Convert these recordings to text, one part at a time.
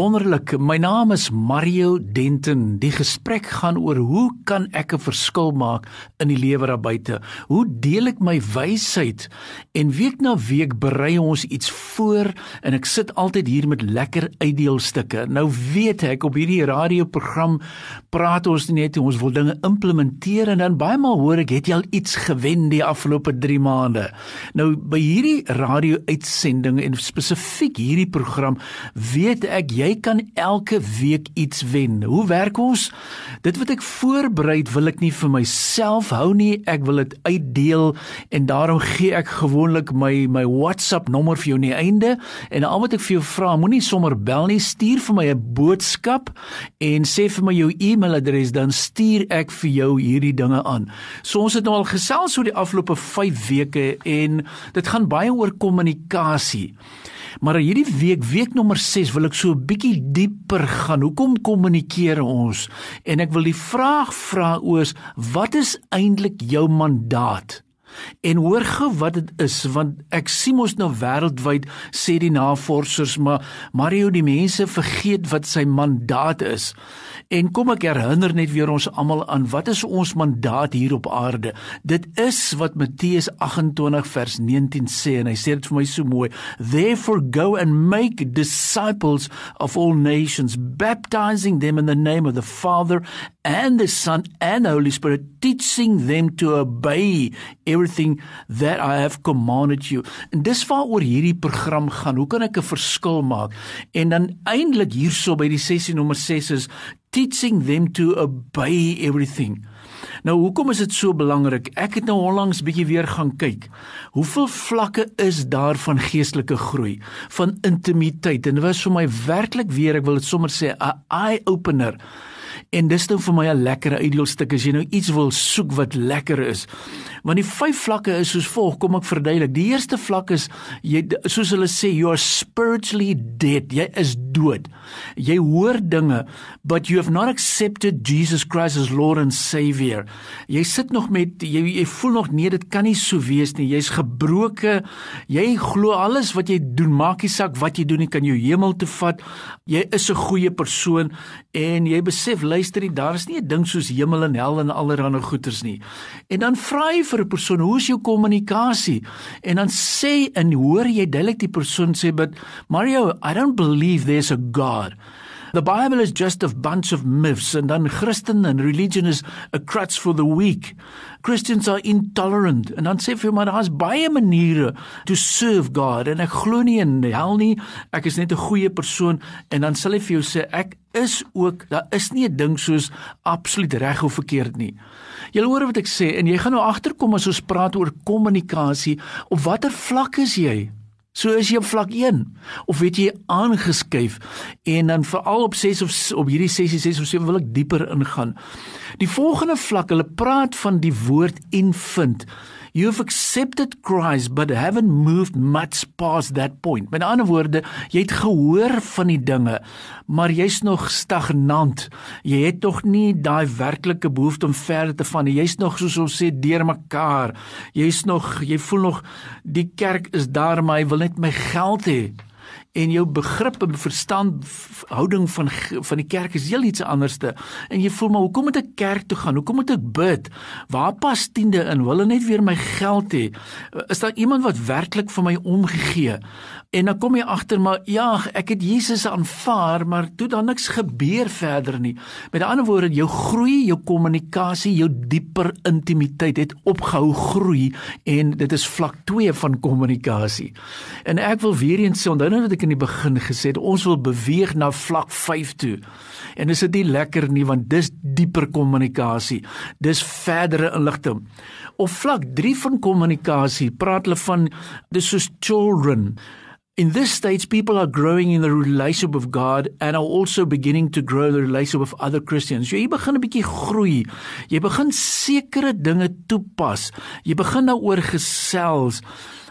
Wonderlik. My naam is Mario Denton. Die gesprek gaan oor hoe kan ek 'n verskil maak in die lewe daar buite? Hoe deel ek my wysheid? En week na week berei ons iets voor en ek sit altyd hier met lekker uitdeelstukke. Nou weet ek op hierdie radioprogram praat ons net ons wil dinge implementeer en dan baie maal hoor ek het jy al iets gewen die afgelope 3 maande. Nou by hierdie radio uitsending en spesifiek hierdie program weet ek jy kan elke week iets wen. Hoe werk ons? Dit wat ek voorberei, wil ek nie vir myself hou nie. Ek wil dit uitdeel en daarom gee ek gewoonlik my my WhatsApp nommer vir jou aan die einde en al wat ek vir jou vra, moenie sommer bel nie, stuur vir my 'n boodskap en sê vir my jou e-mailadres dan stuur ek vir jou hierdie dinge aan. So ons het nou al gesels oor die afgelope 5 weke en dit gaan baie oor kommunikasie. Maar hierdie week, week nommer 6, wil ek so 'n bietjie dieper gaan. Hoekom kommunikeer ons? En ek wil die vraag vra oos, wat is eintlik jou mandaat? En hoor gou wat dit is want ek sien mos nou wêreldwyd sê die navorsers maar Mario die mense vergeet wat sy mandaat is. En kom ek herinner net weer ons almal aan wat is ons mandaat hier op aarde? Dit is wat Matteus 28 vers 19 sê en hy sê dit vir my so mooi. Therefore go and make disciples of all nations, baptizing them in the name of the Father and the Son and the Holy Spirit, teaching them to obey everything that I have commanded you. En dis waaroor hierdie program gaan. Hoe kan ek 'n verskil maak? En dan eintlik hierso by die sessie nommer 6 is teaching them to obey everything. Nou hoekom is dit so belangrik? Ek het nou onlangs bietjie weer gaan kyk. Hoeveel vlakke is daar van geestelike groei, van intimiteit en dit was vir my werklik weer, ek wil dit sommer sê, 'n eye opener. En dis nou vir my 'n lekker uitdeelstuk as jy nou iets wil soek wat lekker is. Want die vyf vlakke is soos volg, kom ek verduidelik. Die eerste vlak is jy soos hulle sê you are spiritually dead. Jy is dood. Jy hoor dinge, but you have not accepted Jesus Christ as Lord and Savior. Jy sit nog met jy jy voel nog nee, dit kan nie so wees nie. Jy's gebroke. Jy glo alles wat jy doen, maak nie saak wat jy doen nie, kan jou hemel toe vat. Jy is 'n goeie persoon en jy besef luister jy daar is nie 'n ding soos hemel en hel en allerlei goeters nie. En dan vra jy vir 'n persoon, "Hoe is jou kommunikasie?" En dan sê en hoor jy duidelik die persoon sê, "But Mario, I don't believe there's a God." The Bible is just a bunch of myths and dan Christen and religion is a crutch for the weak. Christians are intolerant en dan sê vir my daar's baie maniere to serve God en ek glo nie in hel nie. Ek is net 'n goeie persoon en dan sal hy vir jou sê ek is ook daar is nie 'n ding soos absoluut reg of verkeerd nie. Jy hoor wat ek sê en jy gaan nou agterkom as ons praat oor kommunikasie op watter vlak is jy? So is jy op vlak 1 of weet jy aangeskuif en dan veral op 6 of op hierdie sessie 6 of 7 wil ek dieper ingaan. Die volgende vlak, hulle praat van die woord infant. You've accepted Christ but haven't moved much past that point. Met ander woorde, jy het gehoor van die dinge, maar jy's nog stagnant. Jy het tog nie daai werklike behoefte om verder te gaan nie. Jy's nog soos ons sê deurmekaar. Jy's nog, jy voel nog die kerk is daar maar hy wil net my geld hê en jou begrip en verstand houding van van die kerk is heel iets anderste. En jy voel maar hoekom moet ek kerk toe gaan? Hoekom moet ek bid? Waar pas tiende in? Wil hulle net weer my geld hê? Is daar iemand wat werklik vir my omgegee? En dan kom jy agter maar ja ek het Jesus aanvaar maar toe dan niks gebeur verder nie. Met ander woorde jou groei jou kommunikasie jou dieper intimiteit het opgehou groei en dit is vlak 2 van kommunikasie. En ek wil weer eens sê onthou nou dat ek in die begin gesê het ons wil beweeg na vlak 5 toe. En is dit nie lekker nie want dis dieper kommunikasie. Dis verdere inligting. Op vlak 3 van kommunikasie praat hulle van dis soos children. In this stage people are growing in the relationship with God and are also beginning to grow the relationship with other Christians. Jy begin 'n bietjie groei. Jy begin sekere dinge toepas. Jy begin daaroor gesels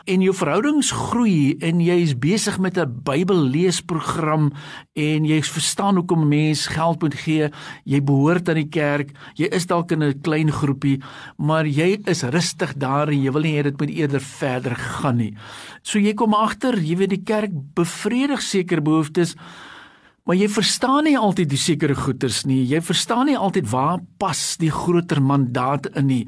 en jou verhoudings groei en jy is besig met 'n Bybelleesprogram en jy verstaan hoekom mense geld moet gee. Jy behoort aan die kerk. Jy is dalk in 'n klein groepie, maar jy is rustig daar en jy wil nie hê dit moet eerder verder gaan nie. So jy kom agter, jy weet die kerk bevredig sekere behoeftes Maar jy verstaan nie altyd die sekere goeters nie. Jy verstaan nie altyd waar pas die groter mandaat in nie.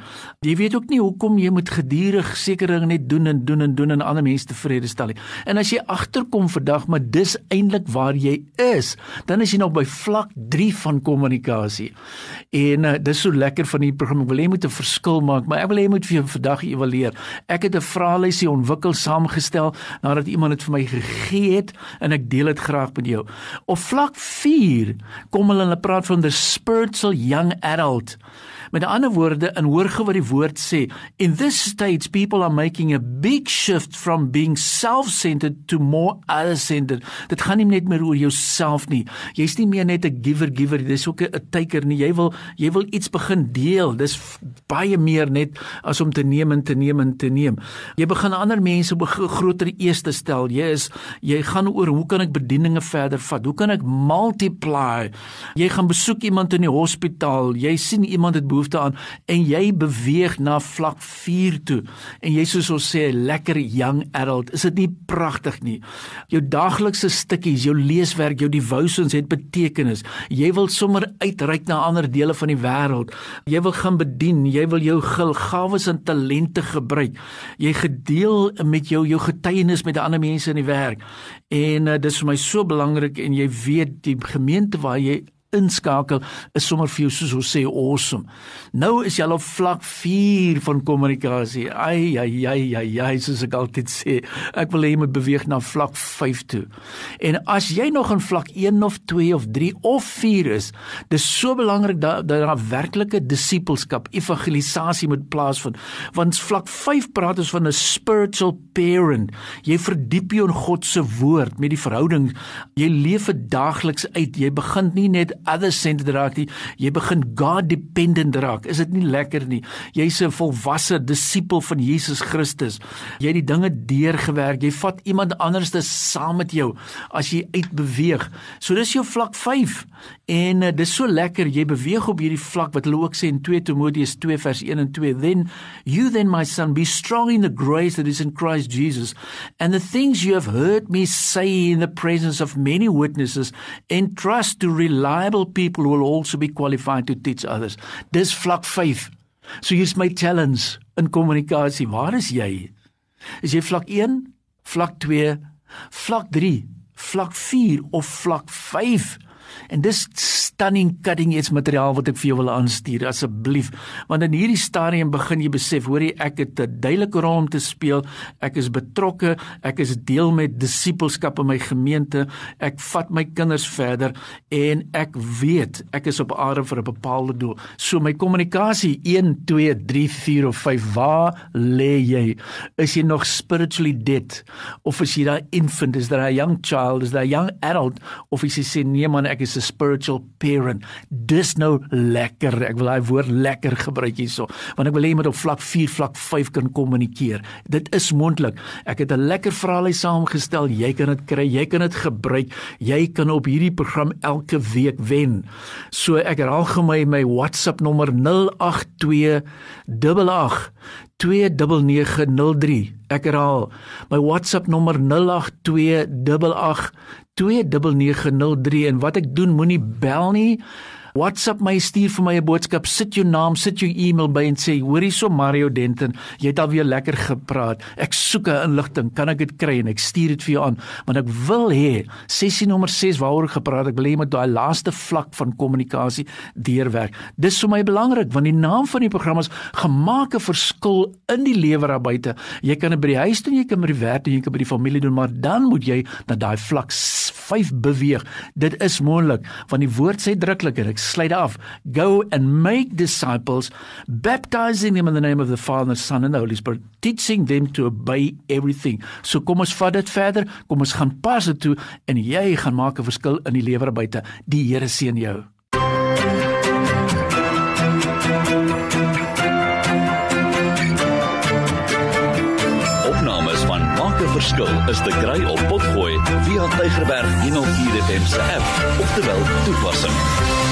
Jy weet ook nie hoekom jy moet gedurig sekere dinge net doen en doen en doen en ander mense tevrede stel nie. En as jy agterkom vandag, maar dis eintlik waar jy is, dan is jy nog by vlak 3 van kommunikasie. En uh, dis so lekker van die program. Ek wil hê jy moet 'n verskil maak, maar ek wil hê jy moet vir jou vandag evalueer. Ek het 'n vraelysie ontwikkel saamgestel nadat iemand dit vir my gegee het en ek deel dit graag met jou. Of vlak 4 kom hulle hulle praat van the spiritual young adult. Met ander woorde, in hoorge wat die woord sê, in this stage people are making a big shift from being self-centered to more other-centered. Dit gaan nie net meer oor jouself nie. Jy's nie meer net 'n giver giver, dis ook 'n taker nie. Jy wil jy wil iets begin deel. Dis baie meer net as om te neem en te neem en te neem. Jy begin ander mense op 'n groter ees te stel. Jy is jy gaan oor hoe kan ek bedieninge verder vat? Hoe kan ek multiply? Jy gaan besoek iemand in die hospitaal. Jy sien iemand het behoefte aan en jy beweeg na vlak 4 toe. En jy soos ons sê lekker young adult. Is dit nie pragtig nie? Jou daaglikse stukkies jou leeswerk jou devotions het betekenis. Jy wil sommer uitreik na ander dele van die wêreld. Jy wil gaan bedien jy wil jou gawes en talente gebruik. Jy gedeel met jou jou getuienis met ander mense in die werk. En uh, dis vir my so belangrik en jy weet die gemeente waar jy inskakel is sommer vir jou soos ons sê awesome. Nou is jy al op vlak 4 van kommunikasie. Ai ai ai ai ai soos ek altyd sê, ek wil hê jy moet beweeg na vlak 5 toe. En as jy nog in vlak 1 of 2 of 3 of 4 is, dis so belangrik dat dat daar werklike disippelskap, evangelisasie moet plaasvind. Want vlak 5 praat ons van 'n spiritual parent. Jy verdiep jou in God se woord met die verhouding. Jy leef dit daagliks uit. Jy begin nie net other centered raak nie. Jy begin God dependent raak. Is dit nie lekker nie? Jy's 'n volwasse disipel van Jesus Christus. Jy het die dinge deurgewerk. Jy vat iemand anders te saam met jou as jy uitbeweeg. So dis jou vlak 5. En uh, dis so lekker jy beweeg op hierdie vlak wat hulle ook sê in 2 Timoteus 2 vers 1 en 2. Then you then my son be strong in the grace that is in Christ Jesus and the things you have heard me say in the presence of many witnesses entrust to reliable Bible people will also be qualified to teach others. Dis vlak 5. So hier's my challenge in kommunikasie. Waar is jy? Is jy vlak 1, vlak 2, vlak 3, vlak 4 of vlak 5? En dis stunning cutting edge materiaal wat ek vir jou wil aanstuur asseblief. Want in hierdie stadium begin jy besef, hoor jy, ek het 'n duidelike rol om te speel. Ek is betrokke, ek is deel met disippelskap in my gemeente. Ek vat my kinders verder en ek weet ek is op aarde vir 'n bepaalde doel. So my kommunikasie 1 2 3 4 of 5, waar lê jy? Is jy nog spiritually dead of is jy daai infant, is daar 'n young child, is daar 'n young adult of is jy sê nee man, ek is 'n spiritual parent. Dis nou lekker. Ek wil daai woord lekker gebruik hierso, want ek wil hê jy moet op vlak 4, vlak 5 kan kommunikeer. Dit is moontlik. Ek het 'n lekker verhaal saamgestel. Jy kan dit kry, jy kan dit gebruik. Jy kan op hierdie program elke week wen. So ek herhaal gou my my WhatsApp nommer 082 88 29903 ek herhaal my WhatsApp nommer 08288 29903 en wat ek doen moenie bel nie WhatsApp my stuur vir my 'n boodskap, sit jou naam, sit jou e-mail by en sê, "Hoorie so Mario Denton, jy het alweer lekker gepraat. Ek soek 'n inligting, kan ek dit kry?" En ek stuur dit vir jou aan, want ek wil hê sessie nommer 6 waaroor ek gepraat het, ek wil hê jy moet daai laaste vlak van kommunikasie deurwerk. Dis vir my belangrik want die naam van die program is gemaak 'n verskil in die lewe daar buite. Jy kan dit by die huis doen, jy kan by die werk doen, jy kan by die familie doen, maar dan moet jy na daai vlak 5 beweeg. Dit is moontlik want die woord sê druklik en ek sluit af. Go and make disciples baptizing them in the name of the Father, Son and the Holy Spirit, teaching them to obey everything. So kom ons vat dit verder. Kom ons gaan pas dit toe en jy gaan maak 'n verskil in die lewer buite. Die Here seën jou. Verskil is te kry op Potgooi via Tigerberg 104 FM se app of te wel toepassing.